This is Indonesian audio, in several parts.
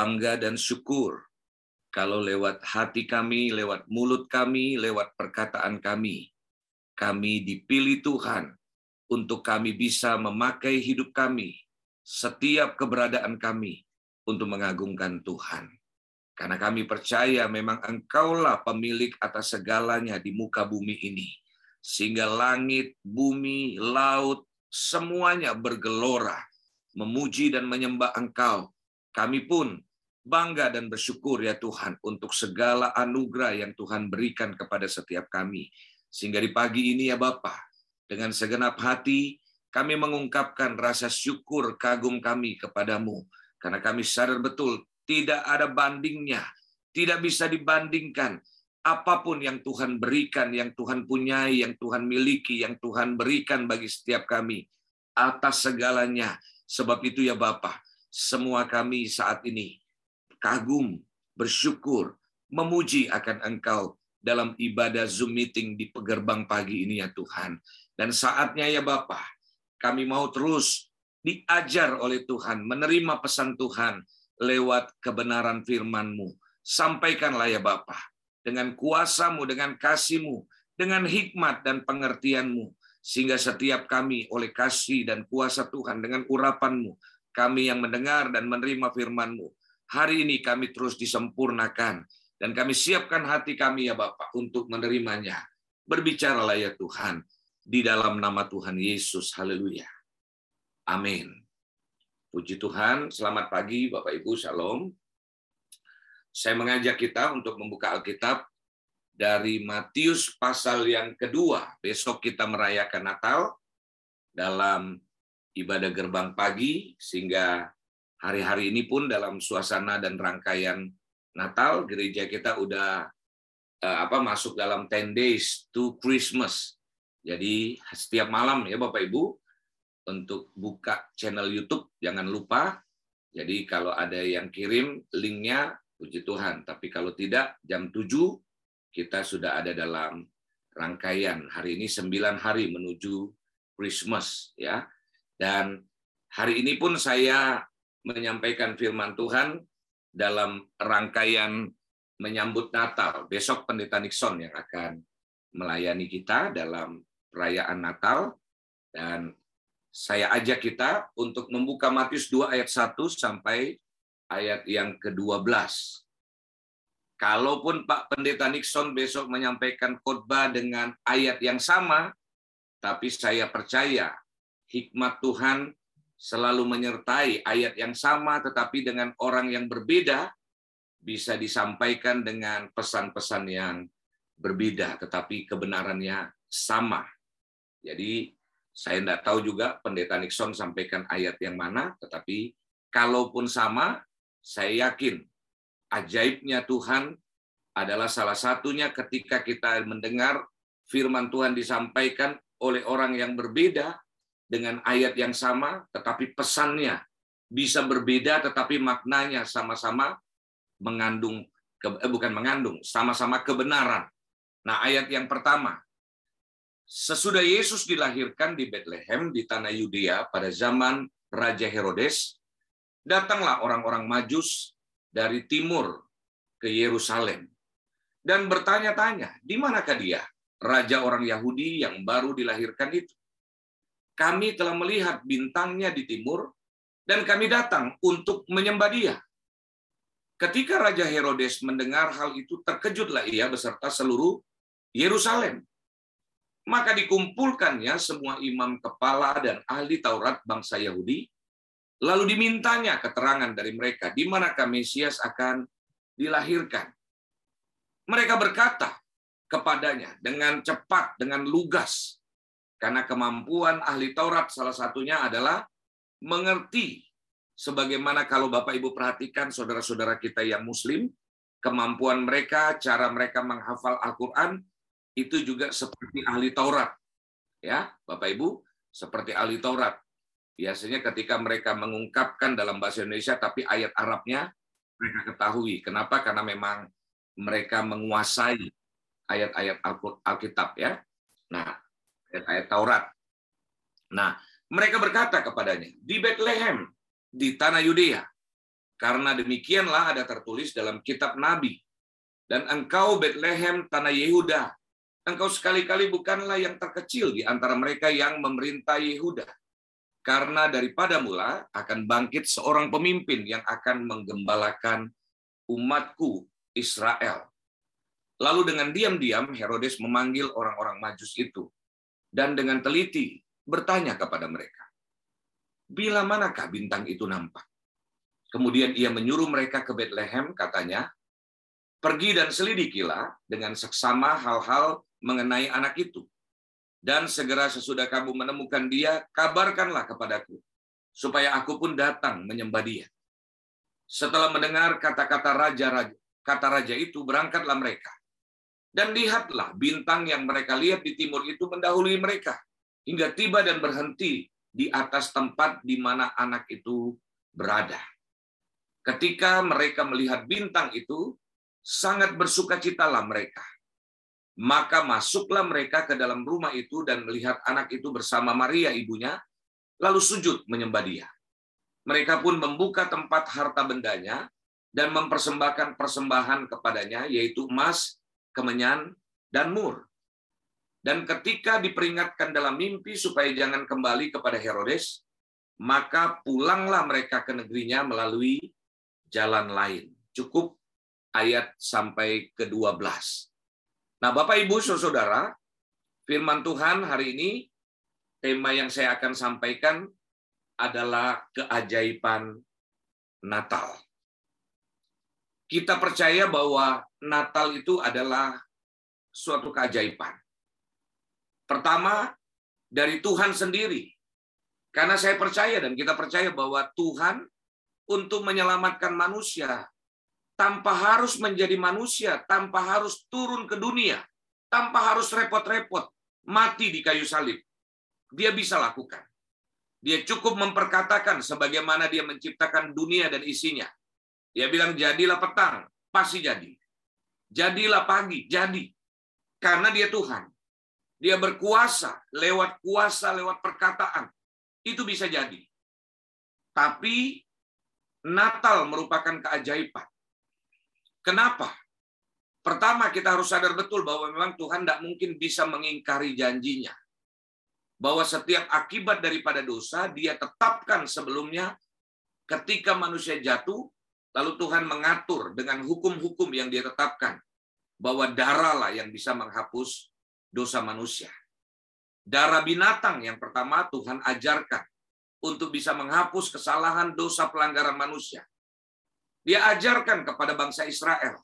bangga dan syukur kalau lewat hati kami, lewat mulut kami, lewat perkataan kami, kami dipilih Tuhan untuk kami bisa memakai hidup kami, setiap keberadaan kami untuk mengagungkan Tuhan. Karena kami percaya memang Engkaulah pemilik atas segalanya di muka bumi ini. Sehingga langit, bumi, laut, semuanya bergelora, memuji dan menyembah Engkau. Kami pun bangga dan bersyukur ya Tuhan untuk segala anugerah yang Tuhan berikan kepada setiap kami. Sehingga di pagi ini ya Bapa, dengan segenap hati kami mengungkapkan rasa syukur kagum kami kepadamu. Karena kami sadar betul tidak ada bandingnya, tidak bisa dibandingkan apa pun yang Tuhan berikan, yang Tuhan punyai, yang Tuhan miliki, yang Tuhan berikan bagi setiap kami atas segalanya. Sebab itu ya Bapak, semua kami saat ini kagum, bersyukur, memuji akan Engkau dalam ibadah Zoom meeting di pegerbang pagi ini ya Tuhan. Dan saatnya ya Bapak, kami mau terus diajar oleh Tuhan, menerima pesan Tuhan lewat kebenaran firman-Mu. Sampaikanlah ya Bapak, dengan kuasamu, dengan kasihmu, dengan hikmat dan pengertianmu, sehingga setiap kami oleh kasih dan kuasa Tuhan dengan urapanmu, kami yang mendengar dan menerima firman-Mu, Hari ini kami terus disempurnakan dan kami siapkan hati kami ya Bapak untuk menerimanya. Berbicaralah ya Tuhan di dalam nama Tuhan Yesus. Haleluya. Amin. Puji Tuhan, selamat pagi Bapak Ibu, Shalom. Saya mengajak kita untuk membuka Alkitab dari Matius pasal yang kedua. Besok kita merayakan Natal dalam ibadah gerbang pagi sehingga hari-hari ini pun dalam suasana dan rangkaian Natal gereja kita udah uh, apa masuk dalam 10 days to Christmas. Jadi setiap malam ya Bapak Ibu untuk buka channel YouTube jangan lupa. Jadi kalau ada yang kirim linknya puji Tuhan. Tapi kalau tidak jam 7 kita sudah ada dalam rangkaian hari ini 9 hari menuju Christmas ya. Dan hari ini pun saya menyampaikan firman Tuhan dalam rangkaian menyambut Natal. Besok Pendeta Nixon yang akan melayani kita dalam perayaan Natal dan saya ajak kita untuk membuka Matius 2 ayat 1 sampai ayat yang ke-12. Kalaupun Pak Pendeta Nixon besok menyampaikan khotbah dengan ayat yang sama, tapi saya percaya hikmat Tuhan selalu menyertai ayat yang sama tetapi dengan orang yang berbeda bisa disampaikan dengan pesan-pesan yang berbeda tetapi kebenarannya sama. Jadi saya tidak tahu juga pendeta Nixon sampaikan ayat yang mana tetapi kalaupun sama saya yakin ajaibnya Tuhan adalah salah satunya ketika kita mendengar firman Tuhan disampaikan oleh orang yang berbeda dengan ayat yang sama, tetapi pesannya bisa berbeda, tetapi maknanya sama-sama mengandung, eh, bukan mengandung, sama-sama kebenaran. Nah, ayat yang pertama, sesudah Yesus dilahirkan di Bethlehem di tanah Yudea pada zaman Raja Herodes, datanglah orang-orang Majus dari timur ke Yerusalem dan bertanya-tanya, di manakah dia, raja orang Yahudi yang baru dilahirkan itu? Kami telah melihat bintangnya di timur, dan kami datang untuk menyembah dia. Ketika Raja Herodes mendengar hal itu, terkejutlah ia beserta seluruh Yerusalem. Maka dikumpulkannya semua imam kepala dan ahli Taurat bangsa Yahudi, lalu dimintanya keterangan dari mereka di manakah Mesias akan dilahirkan. Mereka berkata kepadanya dengan cepat, dengan lugas, karena kemampuan ahli Taurat salah satunya adalah mengerti sebagaimana kalau Bapak Ibu perhatikan saudara-saudara kita yang muslim, kemampuan mereka, cara mereka menghafal Al-Qur'an itu juga seperti ahli Taurat. Ya, Bapak Ibu, seperti ahli Taurat. Biasanya ketika mereka mengungkapkan dalam bahasa Indonesia tapi ayat Arabnya mereka ketahui. Kenapa? Karena memang mereka menguasai ayat-ayat Alkitab ya. Nah, ayat Taurat. Nah, mereka berkata kepadanya, di Bethlehem, di tanah Yudea, Karena demikianlah ada tertulis dalam kitab Nabi. Dan engkau Bethlehem tanah Yehuda, engkau sekali-kali bukanlah yang terkecil di antara mereka yang memerintah Yehuda. Karena daripada mula akan bangkit seorang pemimpin yang akan menggembalakan umatku Israel. Lalu dengan diam-diam Herodes memanggil orang-orang majus itu. Dan dengan teliti bertanya kepada mereka, bila manakah bintang itu nampak? Kemudian ia menyuruh mereka ke Bethlehem, katanya, pergi dan selidikilah dengan seksama hal-hal mengenai anak itu. Dan segera sesudah kamu menemukan dia, kabarkanlah kepadaku, supaya aku pun datang menyembah dia. Setelah mendengar kata-kata raja-raja, kata raja itu, berangkatlah mereka. Dan lihatlah bintang yang mereka lihat di timur itu mendahului mereka, hingga tiba dan berhenti di atas tempat di mana anak itu berada. Ketika mereka melihat bintang itu, sangat bersukacitalah mereka. Maka masuklah mereka ke dalam rumah itu dan melihat anak itu bersama Maria ibunya, lalu sujud menyembah dia. Mereka pun membuka tempat harta bendanya dan mempersembahkan persembahan kepadanya, yaitu emas, kemenyan, dan mur. Dan ketika diperingatkan dalam mimpi supaya jangan kembali kepada Herodes, maka pulanglah mereka ke negerinya melalui jalan lain. Cukup ayat sampai ke-12. Nah, Bapak Ibu Saudara, firman Tuhan hari ini tema yang saya akan sampaikan adalah keajaiban Natal. Kita percaya bahwa Natal itu adalah suatu keajaiban. Pertama, dari Tuhan sendiri. Karena saya percaya dan kita percaya bahwa Tuhan untuk menyelamatkan manusia tanpa harus menjadi manusia, tanpa harus turun ke dunia, tanpa harus repot-repot mati di kayu salib. Dia bisa lakukan. Dia cukup memperkatakan sebagaimana dia menciptakan dunia dan isinya. Dia bilang jadilah petang, pasti jadi. Jadilah pagi, jadi. Karena dia Tuhan. Dia berkuasa lewat kuasa, lewat perkataan. Itu bisa jadi. Tapi Natal merupakan keajaiban. Kenapa? Pertama, kita harus sadar betul bahwa memang Tuhan tidak mungkin bisa mengingkari janjinya. Bahwa setiap akibat daripada dosa, dia tetapkan sebelumnya ketika manusia jatuh, lalu Tuhan mengatur dengan hukum-hukum yang dia tetapkan. Bahwa darah lah yang bisa menghapus dosa manusia. Darah binatang yang pertama Tuhan ajarkan untuk bisa menghapus kesalahan dosa pelanggaran manusia. Dia ajarkan kepada bangsa Israel.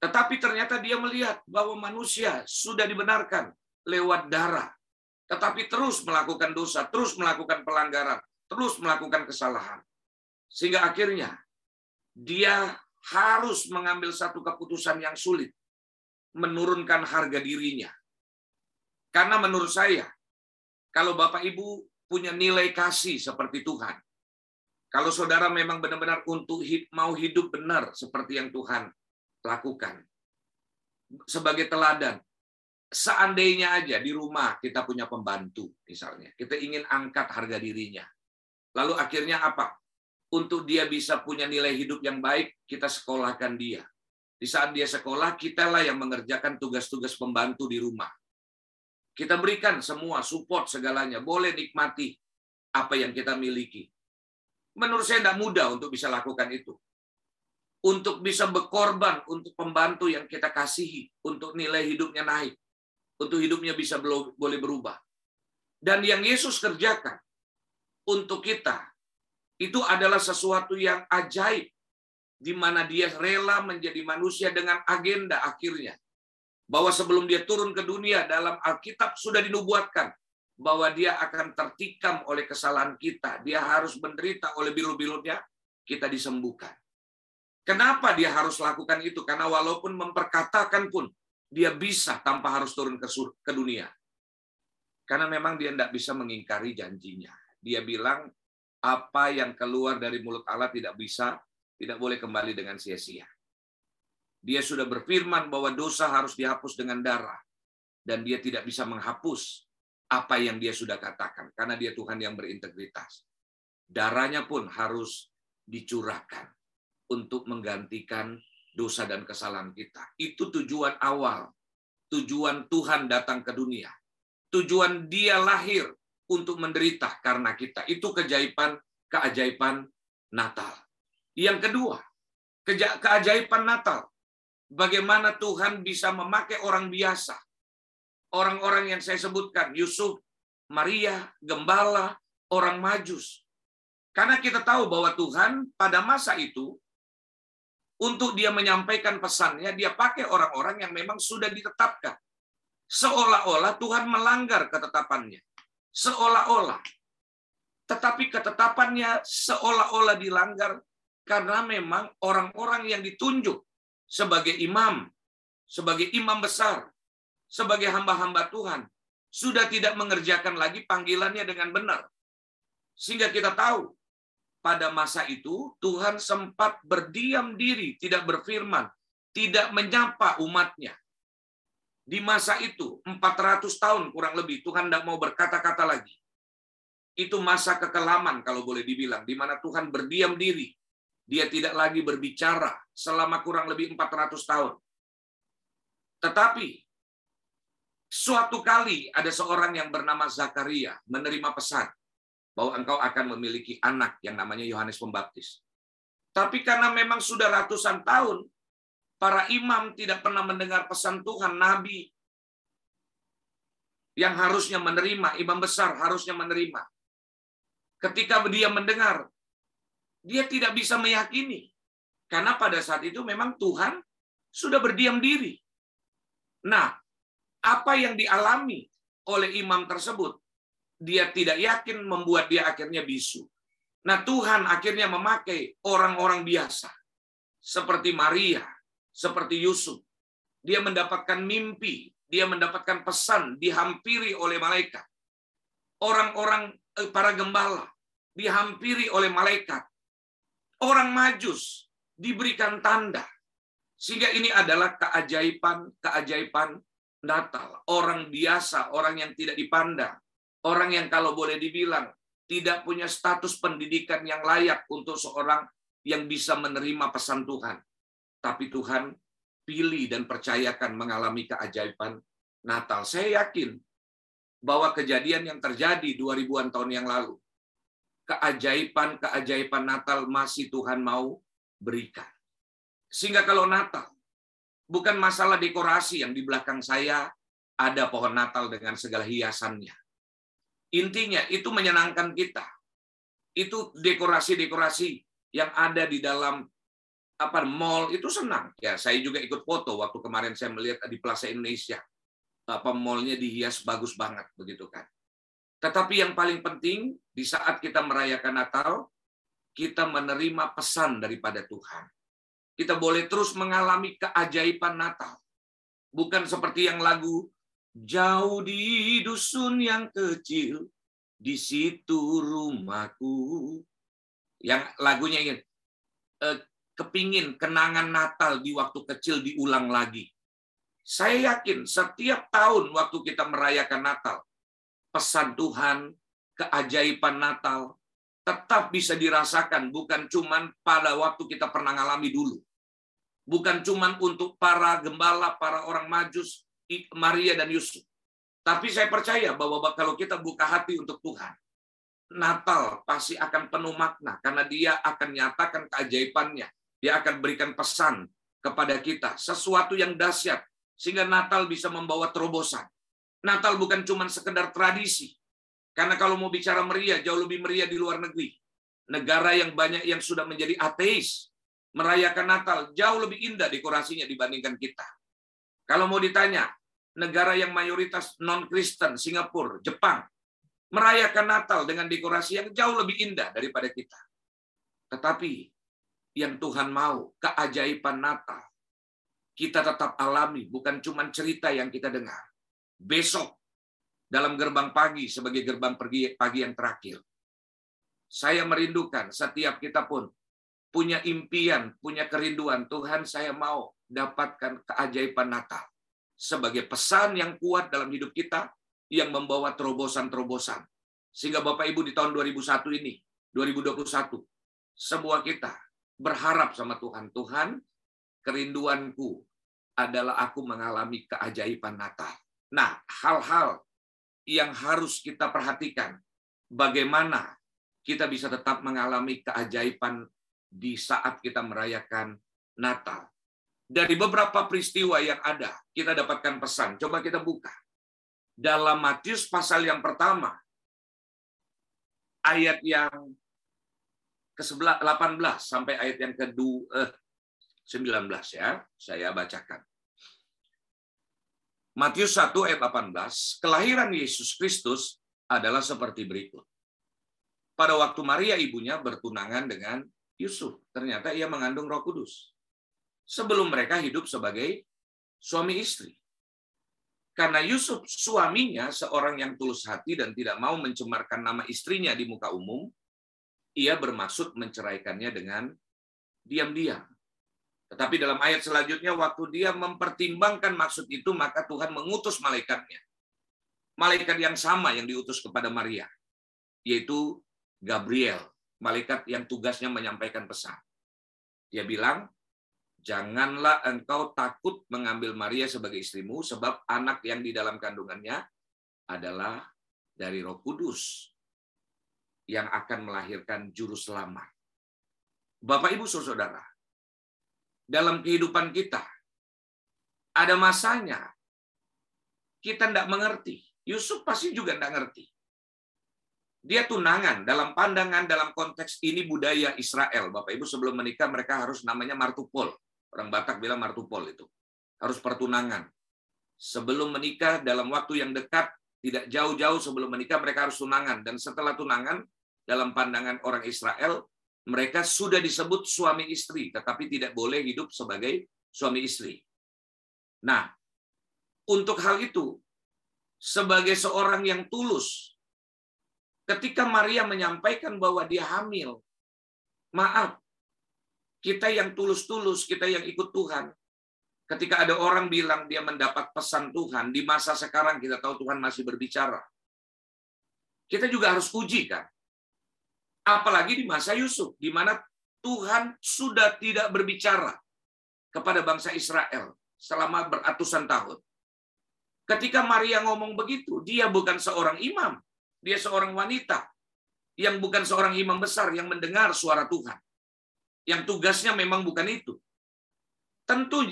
Tetapi ternyata dia melihat bahwa manusia sudah dibenarkan lewat darah. Tetapi terus melakukan dosa, terus melakukan pelanggaran, terus melakukan kesalahan. Sehingga akhirnya dia harus mengambil satu keputusan yang sulit menurunkan harga dirinya. Karena menurut saya, kalau Bapak Ibu punya nilai kasih seperti Tuhan, kalau saudara memang benar-benar untuk mau hidup benar seperti yang Tuhan lakukan, sebagai teladan, seandainya aja di rumah kita punya pembantu, misalnya, kita ingin angkat harga dirinya. Lalu akhirnya apa? Untuk dia bisa punya nilai hidup yang baik, kita sekolahkan dia. Di saat dia sekolah, kitalah yang mengerjakan tugas-tugas pembantu di rumah. Kita berikan semua support segalanya. Boleh nikmati apa yang kita miliki. Menurut saya tidak mudah untuk bisa lakukan itu. Untuk bisa berkorban untuk pembantu yang kita kasihi. Untuk nilai hidupnya naik. Untuk hidupnya bisa boleh berubah. Dan yang Yesus kerjakan untuk kita, itu adalah sesuatu yang ajaib di mana dia rela menjadi manusia dengan agenda akhirnya. Bahwa sebelum dia turun ke dunia dalam Alkitab sudah dinubuatkan bahwa dia akan tertikam oleh kesalahan kita. Dia harus menderita oleh bilu-bilunya, kita disembuhkan. Kenapa dia harus lakukan itu? Karena walaupun memperkatakan pun, dia bisa tanpa harus turun ke, ke dunia. Karena memang dia tidak bisa mengingkari janjinya. Dia bilang, apa yang keluar dari mulut Allah tidak bisa tidak boleh kembali dengan sia-sia. Dia sudah berfirman bahwa dosa harus dihapus dengan darah. Dan dia tidak bisa menghapus apa yang dia sudah katakan. Karena dia Tuhan yang berintegritas. Darahnya pun harus dicurahkan untuk menggantikan dosa dan kesalahan kita. Itu tujuan awal. Tujuan Tuhan datang ke dunia. Tujuan dia lahir untuk menderita karena kita. Itu keajaiban keajaiban Natal. Yang kedua, keajaiban Natal. Bagaimana Tuhan bisa memakai orang biasa. Orang-orang yang saya sebutkan, Yusuf, Maria, Gembala, orang Majus. Karena kita tahu bahwa Tuhan pada masa itu untuk dia menyampaikan pesannya, dia pakai orang-orang yang memang sudah ditetapkan. Seolah-olah Tuhan melanggar ketetapannya. Seolah-olah. Tetapi ketetapannya seolah-olah dilanggar karena memang orang-orang yang ditunjuk sebagai imam, sebagai imam besar, sebagai hamba-hamba Tuhan, sudah tidak mengerjakan lagi panggilannya dengan benar. Sehingga kita tahu pada masa itu Tuhan sempat berdiam diri, tidak berfirman, tidak menyapa umatnya. Di masa itu, 400 tahun kurang lebih, Tuhan tidak mau berkata-kata lagi. Itu masa kekelaman kalau boleh dibilang, di mana Tuhan berdiam diri. Dia tidak lagi berbicara selama kurang lebih 400 tahun. Tetapi, suatu kali ada seorang yang bernama Zakaria menerima pesan bahwa engkau akan memiliki anak yang namanya Yohanes Pembaptis. Tapi karena memang sudah ratusan tahun, para imam tidak pernah mendengar pesan Tuhan, Nabi yang harusnya menerima, imam besar harusnya menerima. Ketika dia mendengar, dia tidak bisa meyakini. Karena pada saat itu memang Tuhan sudah berdiam diri. Nah, apa yang dialami oleh imam tersebut dia tidak yakin membuat dia akhirnya bisu. Nah, Tuhan akhirnya memakai orang-orang biasa seperti Maria, seperti Yusuf. Dia mendapatkan mimpi, dia mendapatkan pesan dihampiri oleh malaikat. Orang-orang eh, para gembala dihampiri oleh malaikat. Orang majus diberikan tanda. Sehingga ini adalah keajaiban-keajaiban Natal. Orang biasa, orang yang tidak dipandang, Orang yang kalau boleh dibilang tidak punya status pendidikan yang layak untuk seorang yang bisa menerima pesan Tuhan. Tapi Tuhan pilih dan percayakan mengalami keajaiban Natal. Saya yakin bahwa kejadian yang terjadi 2000-an tahun yang lalu, keajaiban-keajaiban Natal masih Tuhan mau berikan. Sehingga kalau Natal, bukan masalah dekorasi yang di belakang saya ada pohon Natal dengan segala hiasannya. Intinya itu menyenangkan kita. Itu dekorasi-dekorasi yang ada di dalam apa mall itu senang. Ya, saya juga ikut foto waktu kemarin saya melihat di Plaza Indonesia. Apa mallnya dihias bagus banget begitu kan. Tetapi yang paling penting di saat kita merayakan Natal, kita menerima pesan daripada Tuhan. Kita boleh terus mengalami keajaiban Natal. Bukan seperti yang lagu Jauh di dusun yang kecil, di situ rumahku. Yang lagunya ingin eh, kepingin kenangan Natal di waktu kecil diulang lagi. Saya yakin setiap tahun waktu kita merayakan Natal, pesan Tuhan, keajaiban Natal, tetap bisa dirasakan bukan cuman pada waktu kita pernah ngalami dulu. Bukan cuman untuk para gembala, para orang majus, Maria dan Yusuf. Tapi saya percaya bahwa kalau kita buka hati untuk Tuhan, Natal pasti akan penuh makna karena dia akan nyatakan keajaibannya. Dia akan berikan pesan kepada kita, sesuatu yang dahsyat sehingga Natal bisa membawa terobosan. Natal bukan cuma sekedar tradisi. Karena kalau mau bicara meriah, jauh lebih meriah di luar negeri. Negara yang banyak yang sudah menjadi ateis, merayakan Natal jauh lebih indah dekorasinya dibandingkan kita. Kalau mau ditanya, negara yang mayoritas non-Kristen, Singapura, Jepang, merayakan Natal dengan dekorasi yang jauh lebih indah daripada kita. Tetapi yang Tuhan mau, keajaiban Natal, kita tetap alami, bukan cuma cerita yang kita dengar. Besok, dalam gerbang pagi, sebagai gerbang pergi pagi yang terakhir, saya merindukan setiap kita pun punya impian, punya kerinduan. Tuhan, saya mau dapatkan keajaiban Natal sebagai pesan yang kuat dalam hidup kita yang membawa terobosan-terobosan. Sehingga Bapak Ibu di tahun 2001 ini, 2021, sebuah kita berharap sama Tuhan. Tuhan, kerinduanku adalah aku mengalami keajaiban Natal. Nah, hal-hal yang harus kita perhatikan. Bagaimana kita bisa tetap mengalami keajaiban di saat kita merayakan Natal. Dari beberapa peristiwa yang ada, kita dapatkan pesan. Coba kita buka. Dalam Matius pasal yang pertama, ayat yang ke-18 sampai ayat yang ke-19 eh, ya, saya bacakan. Matius 1 ayat 18, kelahiran Yesus Kristus adalah seperti berikut. Pada waktu Maria ibunya bertunangan dengan Yusuf, ternyata ia mengandung Roh Kudus sebelum mereka hidup sebagai suami istri. Karena Yusuf suaminya seorang yang tulus hati dan tidak mau mencemarkan nama istrinya di muka umum, ia bermaksud menceraikannya dengan diam-diam. Tetapi dalam ayat selanjutnya, waktu dia mempertimbangkan maksud itu, maka Tuhan mengutus malaikatnya. Malaikat yang sama yang diutus kepada Maria, yaitu Gabriel, malaikat yang tugasnya menyampaikan pesan. Dia bilang, Janganlah engkau takut mengambil Maria sebagai istrimu, sebab anak yang di dalam kandungannya adalah dari Roh Kudus yang akan melahirkan juru selamat. Bapak, ibu, saudara, dalam kehidupan kita ada masanya kita tidak mengerti. Yusuf pasti juga tidak mengerti. Dia tunangan dalam pandangan dalam konteks ini budaya Israel. Bapak Ibu sebelum menikah mereka harus namanya martupol. Orang Batak bilang martupol itu. Harus pertunangan. Sebelum menikah dalam waktu yang dekat, tidak jauh-jauh sebelum menikah mereka harus tunangan. Dan setelah tunangan, dalam pandangan orang Israel, mereka sudah disebut suami istri, tetapi tidak boleh hidup sebagai suami istri. Nah, untuk hal itu, sebagai seorang yang tulus, ketika Maria menyampaikan bahwa dia hamil, maaf, kita yang tulus-tulus, kita yang ikut Tuhan, ketika ada orang bilang dia mendapat pesan Tuhan, di masa sekarang kita tahu Tuhan masih berbicara. Kita juga harus uji kan. Apalagi di masa Yusuf, di mana Tuhan sudah tidak berbicara kepada bangsa Israel selama beratusan tahun. Ketika Maria ngomong begitu, dia bukan seorang imam, dia seorang wanita yang bukan seorang imam besar yang mendengar suara Tuhan yang tugasnya memang bukan itu. Tentu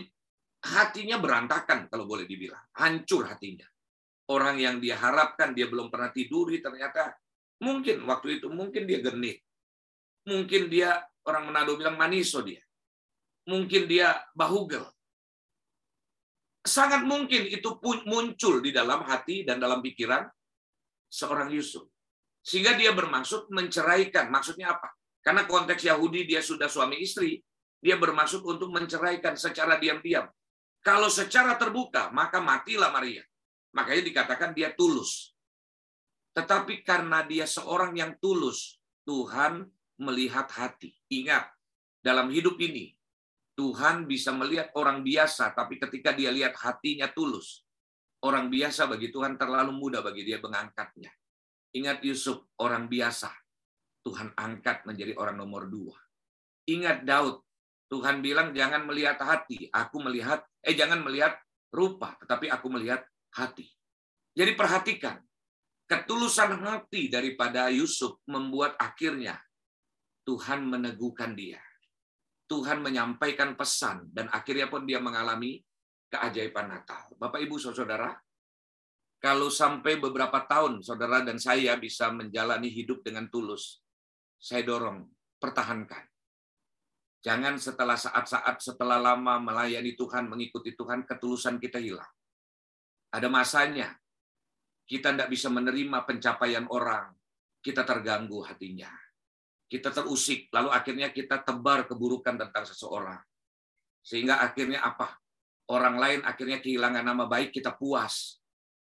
hatinya berantakan kalau boleh dibilang, hancur hatinya. Orang yang dia harapkan dia belum pernah tiduri ternyata mungkin waktu itu mungkin dia genit. Mungkin dia orang Manado bilang maniso dia. Mungkin dia bahugel. Sangat mungkin itu muncul di dalam hati dan dalam pikiran seorang Yusuf. Sehingga dia bermaksud menceraikan. Maksudnya apa? Karena konteks Yahudi dia sudah suami istri, dia bermaksud untuk menceraikan secara diam-diam. Kalau secara terbuka, maka matilah Maria. Makanya dikatakan dia tulus. Tetapi karena dia seorang yang tulus, Tuhan melihat hati. Ingat, dalam hidup ini, Tuhan bisa melihat orang biasa, tapi ketika dia lihat hatinya tulus, orang biasa bagi Tuhan terlalu mudah bagi dia mengangkatnya. Ingat Yusuf, orang biasa, Tuhan angkat menjadi orang nomor dua. Ingat Daud, Tuhan bilang jangan melihat hati, aku melihat, eh jangan melihat rupa, tetapi aku melihat hati. Jadi perhatikan, ketulusan hati daripada Yusuf membuat akhirnya Tuhan meneguhkan dia. Tuhan menyampaikan pesan dan akhirnya pun dia mengalami keajaiban Natal. Bapak Ibu Saudara, kalau sampai beberapa tahun saudara dan saya bisa menjalani hidup dengan tulus, saya dorong, pertahankan. Jangan setelah saat-saat setelah lama melayani Tuhan, mengikuti Tuhan, ketulusan kita hilang. Ada masanya kita tidak bisa menerima pencapaian orang, kita terganggu hatinya. Kita terusik, lalu akhirnya kita tebar keburukan tentang seseorang. Sehingga akhirnya apa? Orang lain akhirnya kehilangan nama baik, kita puas.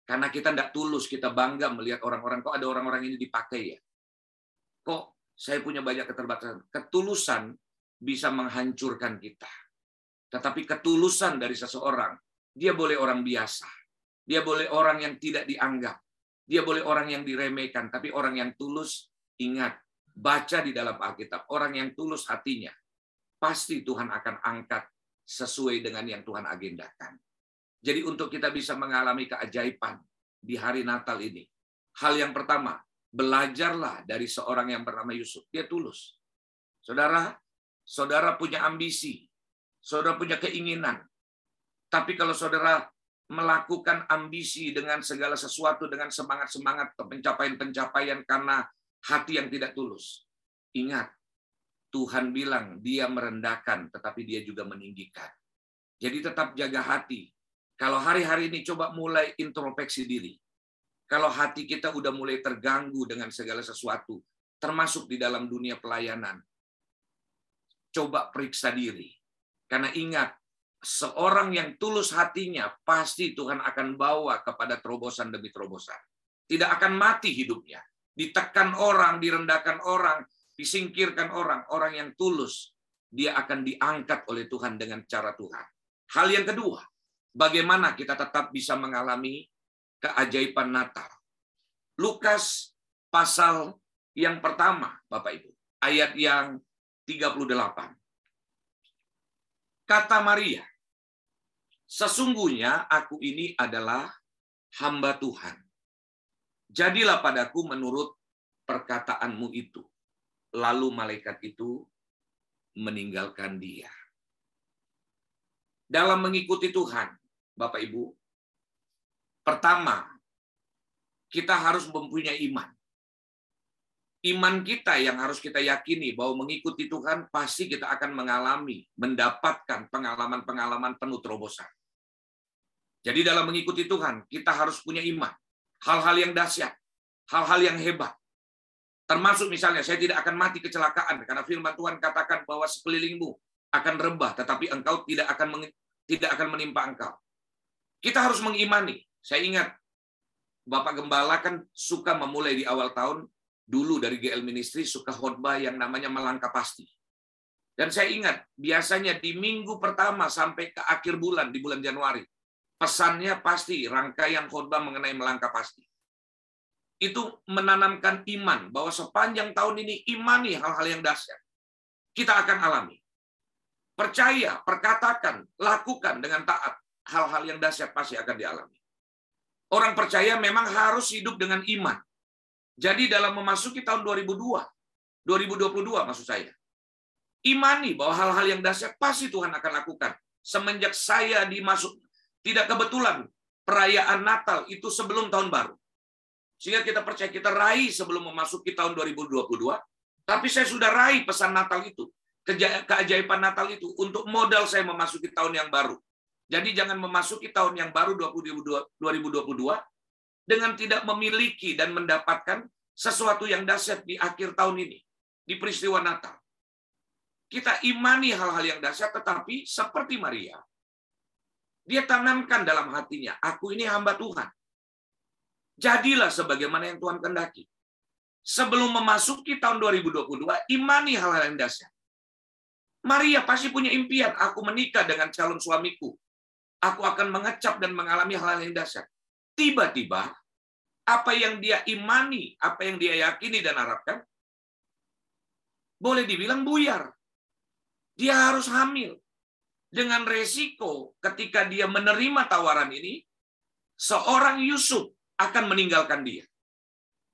Karena kita tidak tulus, kita bangga melihat orang-orang, kok ada orang-orang ini dipakai ya? Kok saya punya banyak keterbatasan. Ketulusan bisa menghancurkan kita. Tetapi ketulusan dari seseorang, dia boleh orang biasa. Dia boleh orang yang tidak dianggap. Dia boleh orang yang diremehkan. Tapi orang yang tulus, ingat, Baca di dalam Alkitab, orang yang tulus hatinya, pasti Tuhan akan angkat sesuai dengan yang Tuhan agendakan. Jadi untuk kita bisa mengalami keajaiban di hari Natal ini, hal yang pertama, belajarlah dari seorang yang bernama Yusuf. Dia tulus. Saudara, saudara punya ambisi, saudara punya keinginan. Tapi kalau saudara melakukan ambisi dengan segala sesuatu dengan semangat-semangat pencapaian-pencapaian karena hati yang tidak tulus. Ingat, Tuhan bilang dia merendahkan, tetapi dia juga meninggikan. Jadi tetap jaga hati. Kalau hari-hari ini coba mulai introspeksi diri. Kalau hati kita udah mulai terganggu dengan segala sesuatu, termasuk di dalam dunia pelayanan, coba periksa diri. Karena ingat, seorang yang tulus hatinya, pasti Tuhan akan bawa kepada terobosan demi terobosan. Tidak akan mati hidupnya ditekan orang, direndahkan orang, disingkirkan orang, orang yang tulus, dia akan diangkat oleh Tuhan dengan cara Tuhan. Hal yang kedua, bagaimana kita tetap bisa mengalami keajaiban Natal. Lukas pasal yang pertama, Bapak Ibu, ayat yang 38. Kata Maria, sesungguhnya aku ini adalah hamba Tuhan Jadilah padaku menurut perkataanmu itu. Lalu malaikat itu meninggalkan dia. Dalam mengikuti Tuhan, Bapak Ibu, pertama, kita harus mempunyai iman. Iman kita yang harus kita yakini bahwa mengikuti Tuhan pasti kita akan mengalami, mendapatkan pengalaman-pengalaman penuh terobosan. Jadi dalam mengikuti Tuhan, kita harus punya iman hal-hal yang dahsyat, hal-hal yang hebat. Termasuk misalnya, saya tidak akan mati kecelakaan, karena firman Tuhan katakan bahwa sekelilingmu akan rebah, tetapi engkau tidak akan tidak akan menimpa engkau. Kita harus mengimani. Saya ingat, Bapak Gembala kan suka memulai di awal tahun, dulu dari GL Ministry, suka khotbah yang namanya melangkah pasti. Dan saya ingat, biasanya di minggu pertama sampai ke akhir bulan, di bulan Januari, pesannya pasti rangkaian khotbah mengenai melangkah pasti. Itu menanamkan iman bahwa sepanjang tahun ini imani hal-hal yang dahsyat. Kita akan alami. Percaya, perkatakan, lakukan dengan taat. Hal-hal yang dahsyat pasti akan dialami. Orang percaya memang harus hidup dengan iman. Jadi dalam memasuki tahun 2002, 2022 maksud saya, imani bahwa hal-hal yang dahsyat pasti Tuhan akan lakukan. Semenjak saya dimasuk tidak kebetulan perayaan Natal itu sebelum tahun baru. Sehingga kita percaya kita raih sebelum memasuki tahun 2022. Tapi saya sudah raih pesan Natal itu. Keajaiban Natal itu untuk modal saya memasuki tahun yang baru. Jadi jangan memasuki tahun yang baru 2022 dengan tidak memiliki dan mendapatkan sesuatu yang dahsyat di akhir tahun ini, di peristiwa Natal. Kita imani hal-hal yang dahsyat, tetapi seperti Maria, dia tanamkan dalam hatinya, aku ini hamba Tuhan. Jadilah sebagaimana yang Tuhan kendaki. Sebelum memasuki tahun 2022, imani hal-hal yang dahsyat. Maria pasti punya impian, aku menikah dengan calon suamiku. Aku akan mengecap dan mengalami hal-hal yang dahsyat. Tiba-tiba, apa yang dia imani, apa yang dia yakini dan harapkan, boleh dibilang buyar. Dia harus hamil dengan resiko ketika dia menerima tawaran ini, seorang Yusuf akan meninggalkan dia.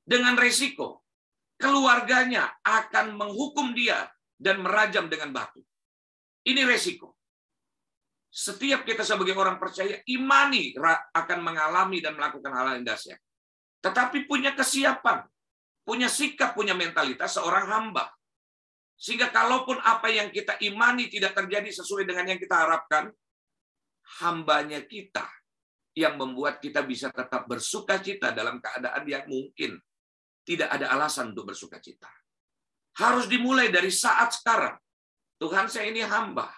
Dengan resiko, keluarganya akan menghukum dia dan merajam dengan batu. Ini resiko. Setiap kita sebagai orang percaya, imani akan mengalami dan melakukan hal yang dahsyat. Tetapi punya kesiapan, punya sikap, punya mentalitas seorang hamba. Sehingga kalaupun apa yang kita imani tidak terjadi sesuai dengan yang kita harapkan, hambanya kita yang membuat kita bisa tetap bersuka cita dalam keadaan yang mungkin tidak ada alasan untuk bersuka cita. Harus dimulai dari saat sekarang. Tuhan saya ini hamba.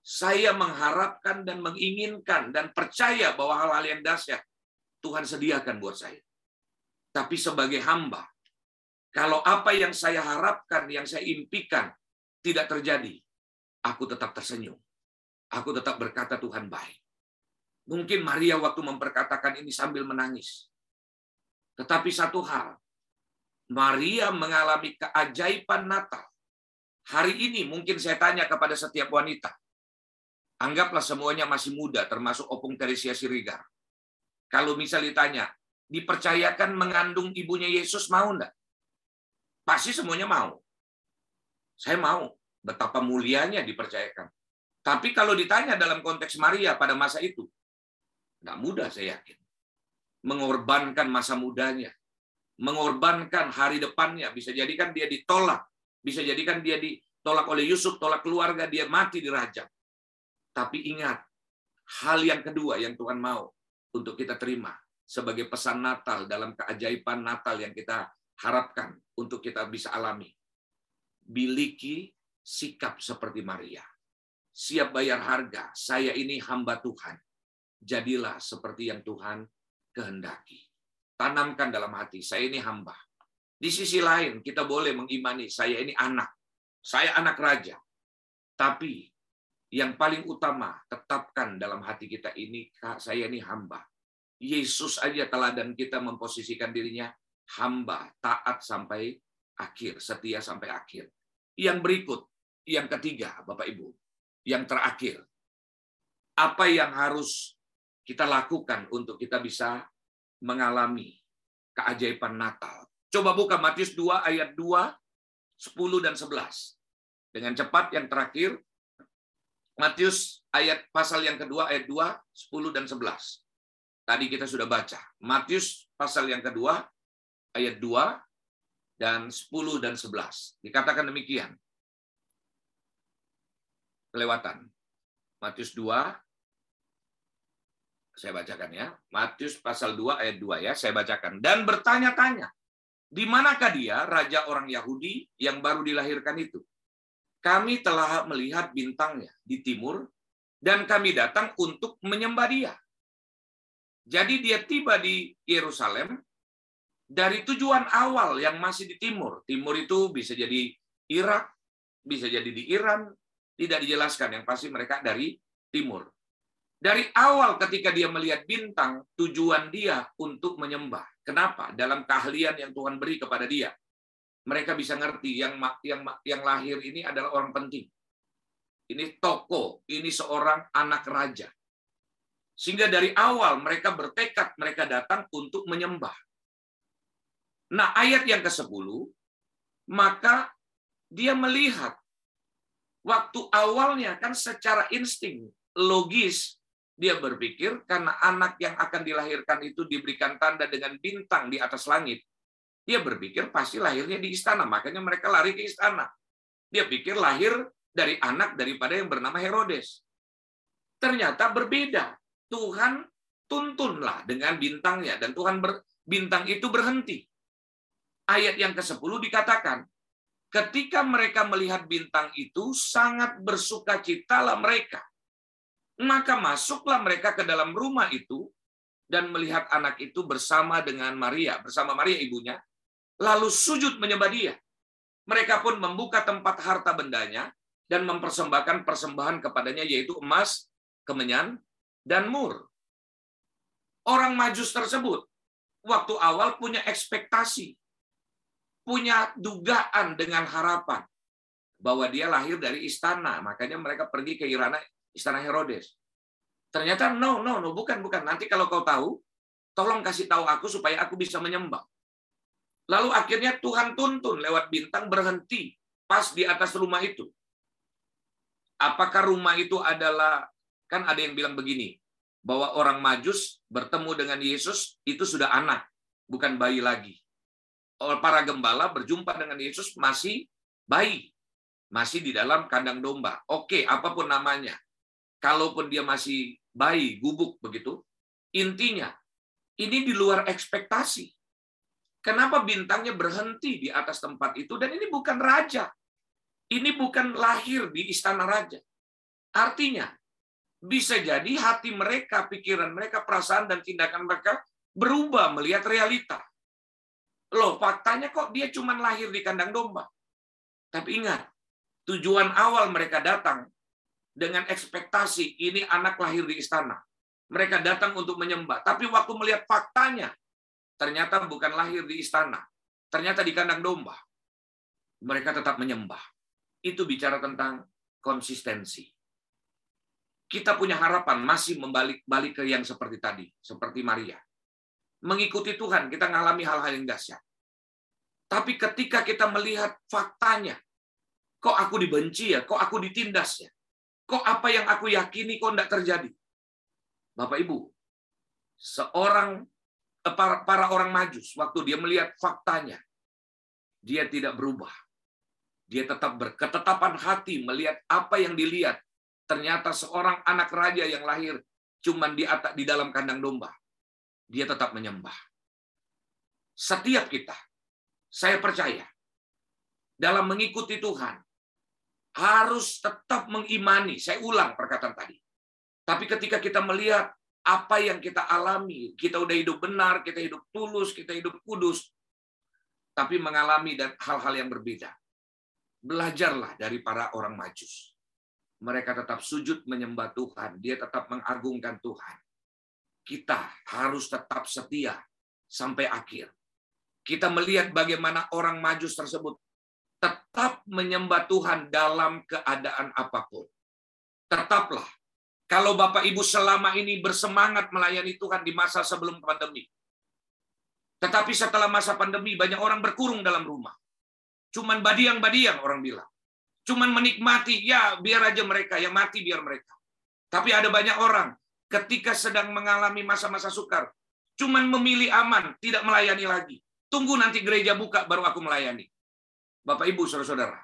Saya mengharapkan dan menginginkan dan percaya bahwa hal-hal yang dahsyat Tuhan sediakan buat saya. Tapi sebagai hamba, kalau apa yang saya harapkan, yang saya impikan tidak terjadi, aku tetap tersenyum. Aku tetap berkata Tuhan baik. Mungkin Maria waktu memperkatakan ini sambil menangis. Tetapi satu hal, Maria mengalami keajaiban Natal. Hari ini mungkin saya tanya kepada setiap wanita. Anggaplah semuanya masih muda, termasuk Opung Teresia Sirigar. Kalau misal ditanya, dipercayakan mengandung ibunya Yesus mau enggak? Pasti semuanya mau. Saya mau. Betapa mulianya dipercayakan. Tapi kalau ditanya dalam konteks Maria pada masa itu, enggak mudah saya yakin. Mengorbankan masa mudanya. Mengorbankan hari depannya. Bisa jadikan dia ditolak. Bisa jadikan dia ditolak oleh Yusuf, tolak keluarga, dia mati dirajam. Tapi ingat, hal yang kedua yang Tuhan mau untuk kita terima sebagai pesan Natal dalam keajaiban Natal yang kita harapkan untuk kita bisa alami. Biliki sikap seperti Maria. Siap bayar harga. Saya ini hamba Tuhan. Jadilah seperti yang Tuhan kehendaki. Tanamkan dalam hati, saya ini hamba. Di sisi lain, kita boleh mengimani, saya ini anak. Saya anak raja. Tapi yang paling utama, tetapkan dalam hati kita ini, saya ini hamba. Yesus aja teladan kita memposisikan dirinya hamba, taat sampai akhir, setia sampai akhir. Yang berikut, yang ketiga, Bapak Ibu, yang terakhir, apa yang harus kita lakukan untuk kita bisa mengalami keajaiban Natal. Coba buka Matius 2 ayat 2, 10 dan 11. Dengan cepat yang terakhir, Matius ayat pasal yang kedua ayat 2, 10 dan 11. Tadi kita sudah baca. Matius pasal yang kedua, ayat 2, dan 10 dan 11. Dikatakan demikian. Kelewatan. Matius 2, saya bacakan ya. Matius pasal 2 ayat 2 ya, saya bacakan. Dan bertanya-tanya, di manakah dia, raja orang Yahudi yang baru dilahirkan itu? Kami telah melihat bintangnya di timur, dan kami datang untuk menyembah dia. Jadi dia tiba di Yerusalem dari tujuan awal yang masih di timur. Timur itu bisa jadi Irak, bisa jadi di Iran, tidak dijelaskan. Yang pasti mereka dari timur. Dari awal ketika dia melihat bintang, tujuan dia untuk menyembah. Kenapa? Dalam keahlian yang Tuhan beri kepada dia. Mereka bisa ngerti yang yang yang lahir ini adalah orang penting. Ini toko, ini seorang anak raja. Sehingga dari awal mereka bertekad, mereka datang untuk menyembah. Nah, ayat yang ke-10, maka dia melihat waktu awalnya kan secara insting, logis, dia berpikir karena anak yang akan dilahirkan itu diberikan tanda dengan bintang di atas langit. Dia berpikir pasti lahirnya di istana, makanya mereka lari ke istana. Dia pikir lahir dari anak daripada yang bernama Herodes. Ternyata berbeda. Tuhan tuntunlah dengan bintangnya dan Tuhan ber, bintang itu berhenti. Ayat yang ke-10 dikatakan, ketika mereka melihat bintang itu sangat bersukacitalah mereka. Maka masuklah mereka ke dalam rumah itu dan melihat anak itu bersama dengan Maria, bersama Maria ibunya, lalu sujud menyembah dia. Mereka pun membuka tempat harta bendanya dan mempersembahkan persembahan kepadanya yaitu emas, kemenyan, dan Mur. Orang Majus tersebut waktu awal punya ekspektasi, punya dugaan dengan harapan bahwa dia lahir dari istana, makanya mereka pergi ke Irana, istana Herodes. Ternyata no, no, no, bukan, bukan. Nanti kalau kau tahu, tolong kasih tahu aku supaya aku bisa menyembah. Lalu akhirnya Tuhan tuntun lewat bintang berhenti pas di atas rumah itu. Apakah rumah itu adalah Kan ada yang bilang begini, bahwa orang Majus bertemu dengan Yesus itu sudah anak, bukan bayi lagi. Para gembala berjumpa dengan Yesus masih bayi, masih di dalam kandang domba. Oke, apa pun namanya. Kalaupun dia masih bayi, gubuk begitu, intinya ini di luar ekspektasi. Kenapa bintangnya berhenti di atas tempat itu? Dan ini bukan raja. Ini bukan lahir di istana raja. Artinya, bisa jadi hati mereka, pikiran mereka, perasaan dan tindakan mereka berubah melihat realita. Loh, faktanya kok dia cuma lahir di kandang domba. Tapi ingat, tujuan awal mereka datang dengan ekspektasi ini anak lahir di istana. Mereka datang untuk menyembah. Tapi waktu melihat faktanya, ternyata bukan lahir di istana. Ternyata di kandang domba, mereka tetap menyembah. Itu bicara tentang konsistensi. Kita punya harapan masih membalik balik ke yang seperti tadi, seperti Maria. Mengikuti Tuhan, kita mengalami hal-hal yang dahsyat. Tapi ketika kita melihat faktanya, kok aku dibenci ya, kok aku ditindas ya, kok apa yang aku yakini kok tidak terjadi. Bapak Ibu, seorang eh, para, orang majus, waktu dia melihat faktanya, dia tidak berubah. Dia tetap berketetapan hati melihat apa yang dilihat. Ternyata seorang anak raja yang lahir cuma di atas di dalam kandang domba. Dia tetap menyembah. Setiap kita, saya percaya, dalam mengikuti Tuhan, harus tetap mengimani. Saya ulang perkataan tadi. Tapi ketika kita melihat apa yang kita alami, kita udah hidup benar, kita hidup tulus, kita hidup kudus, tapi mengalami dan hal-hal yang berbeda. Belajarlah dari para orang majus. Mereka tetap sujud menyembah Tuhan. Dia tetap mengagungkan Tuhan. Kita harus tetap setia sampai akhir. Kita melihat bagaimana orang majus tersebut tetap menyembah Tuhan dalam keadaan apa pun. Tetaplah. Kalau Bapak Ibu selama ini bersemangat melayani Tuhan di masa sebelum pandemi. Tetapi setelah masa pandemi banyak orang berkurung dalam rumah. Cuman badiang-badiang orang bilang. Cuman menikmati, ya biar aja mereka, yang mati biar mereka. Tapi ada banyak orang ketika sedang mengalami masa-masa sukar, cuman memilih aman, tidak melayani lagi. Tunggu nanti gereja buka baru aku melayani. Bapak Ibu, Saudara-saudara.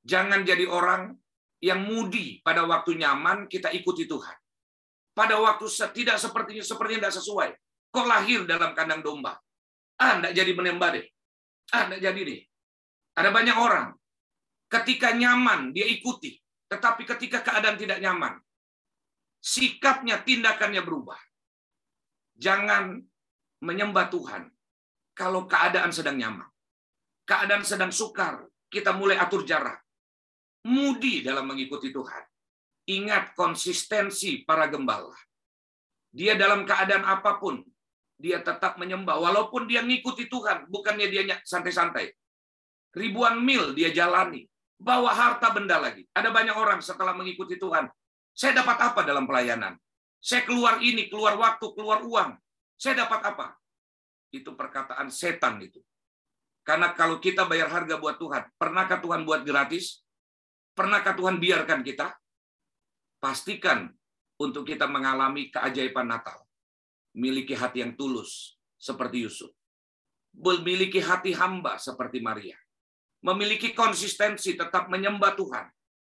Jangan jadi orang yang mudi pada waktu nyaman kita ikuti Tuhan. Pada waktu tidak sepertinya sepertinya tidak sesuai. Kok lahir dalam kandang domba? Ah, enggak jadi menembak deh. Ah, enggak jadi deh. Ada banyak orang ketika nyaman dia ikuti, tetapi ketika keadaan tidak nyaman, sikapnya, tindakannya berubah. Jangan menyembah Tuhan kalau keadaan sedang nyaman. Keadaan sedang sukar, kita mulai atur jarak. Mudi dalam mengikuti Tuhan. Ingat konsistensi para gembala. Dia dalam keadaan apa pun, dia tetap menyembah. Walaupun dia ngikuti Tuhan, bukannya dia santai-santai ribuan mil dia jalani, bawa harta benda lagi. Ada banyak orang setelah mengikuti Tuhan, saya dapat apa dalam pelayanan? Saya keluar ini, keluar waktu, keluar uang. Saya dapat apa? Itu perkataan setan itu. Karena kalau kita bayar harga buat Tuhan, pernahkah Tuhan buat gratis? Pernahkah Tuhan biarkan kita? Pastikan untuk kita mengalami keajaiban Natal. Miliki hati yang tulus seperti Yusuf. Memiliki hati hamba seperti Maria memiliki konsistensi tetap menyembah Tuhan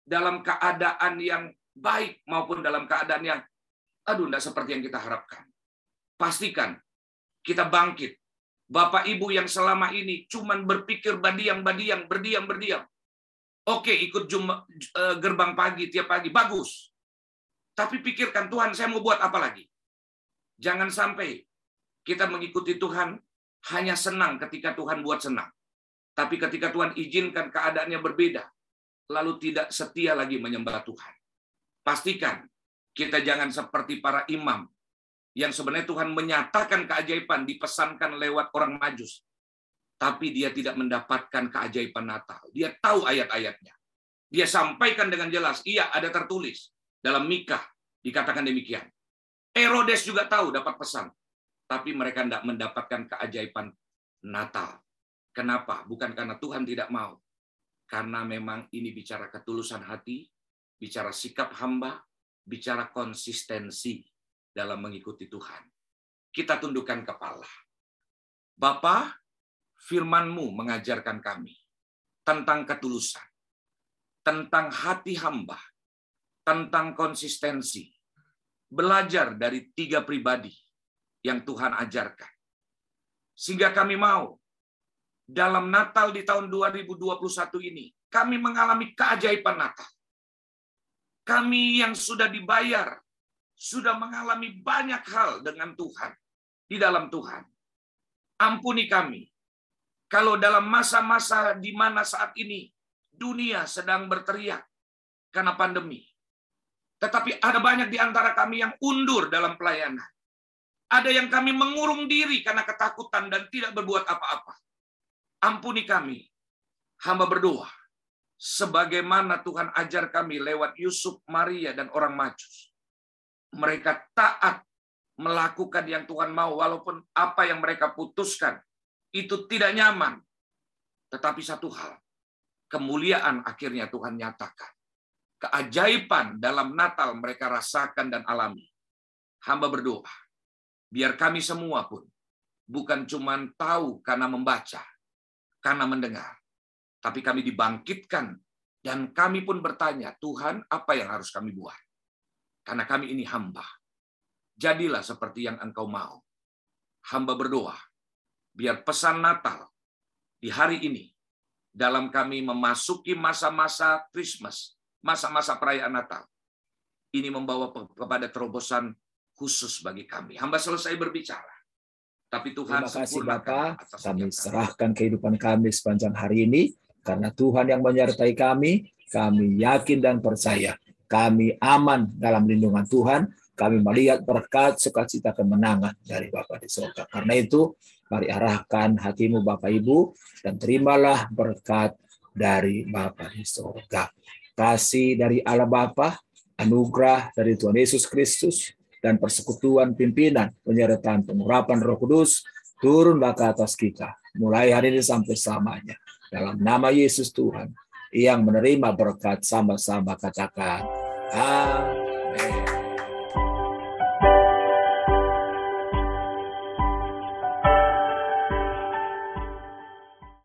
dalam keadaan yang baik maupun dalam keadaan yang aduh tidak seperti yang kita harapkan. Pastikan kita bangkit. Bapak Ibu yang selama ini cuman berpikir badiang-badiang, berdiam-berdiam. Oke, ikut jumpa, eh, gerbang pagi tiap pagi, bagus. Tapi pikirkan Tuhan, saya mau buat apa lagi? Jangan sampai kita mengikuti Tuhan hanya senang ketika Tuhan buat senang. Tapi ketika Tuhan izinkan keadaannya berbeda, lalu tidak setia lagi menyembah Tuhan. Pastikan kita jangan seperti para imam yang sebenarnya Tuhan menyatakan keajaiban dipesankan lewat orang majus. Tapi dia tidak mendapatkan keajaiban Natal. Dia tahu ayat-ayatnya. Dia sampaikan dengan jelas, iya ada tertulis. Dalam Mikah dikatakan demikian. Herodes juga tahu dapat pesan. Tapi mereka tidak mendapatkan keajaiban Natal. Kenapa? Bukan karena Tuhan tidak mau. Karena memang ini bicara ketulusan hati, bicara sikap hamba, bicara konsistensi dalam mengikuti Tuhan. Kita tundukkan kepala. Bapa, firman-Mu mengajarkan kami tentang ketulusan, tentang hati hamba, tentang konsistensi. Belajar dari tiga pribadi yang Tuhan ajarkan. Sehingga kami mau dalam Natal di tahun 2021 ini, kami mengalami keajaiban Natal. Kami yang sudah dibayar, sudah mengalami banyak hal dengan Tuhan, di dalam Tuhan. Ampuni kami, kalau dalam masa-masa di mana saat ini dunia sedang berteriak karena pandemi. Tetapi ada banyak di antara kami yang undur dalam pelayanan. Ada yang kami mengurung diri karena ketakutan dan tidak berbuat apa-apa. Ampuni kami. Hamba berdoa. Sebagaimana Tuhan ajar kami lewat Yusuf, Maria, dan orang Majus. Mereka taat melakukan yang Tuhan mau, walaupun apa yang mereka putuskan itu tidak nyaman. Tetapi satu hal, kemuliaan akhirnya Tuhan nyatakan. Keajaiban dalam Natal mereka rasakan dan alami. Hamba berdoa, biar kami semua pun bukan cuma tahu karena membaca, karena mendengar, tapi kami dibangkitkan dan kami pun bertanya, Tuhan, apa yang harus kami buat? Karena kami ini hamba. Jadilah seperti yang engkau mau. Hamba berdoa, biar pesan Natal di hari ini, dalam kami memasuki masa-masa Christmas, masa-masa perayaan Natal, ini membawa kepada terobosan khusus bagi kami. Hamba selesai berbicara. Tapi Tuhan Terima kasih Bapak, kami serahkan kehidupan kami sepanjang hari ini karena Tuhan yang menyertai kami, kami yakin dan percaya. Kami aman dalam lindungan Tuhan. Kami melihat berkat sukacita kemenangan dari Bapak di surga. Karena itu, mari arahkan hatimu Bapak Ibu dan terimalah berkat dari Bapa di surga. Kasih dari Allah Bapa, anugerah dari Tuhan Yesus Kristus, dan persekutuan pimpinan, penyertaan pengurapan roh kudus, turunlah ke atas kita, mulai hari ini sampai selamanya. Dalam nama Yesus Tuhan yang menerima berkat sama-sama katakan. Amin.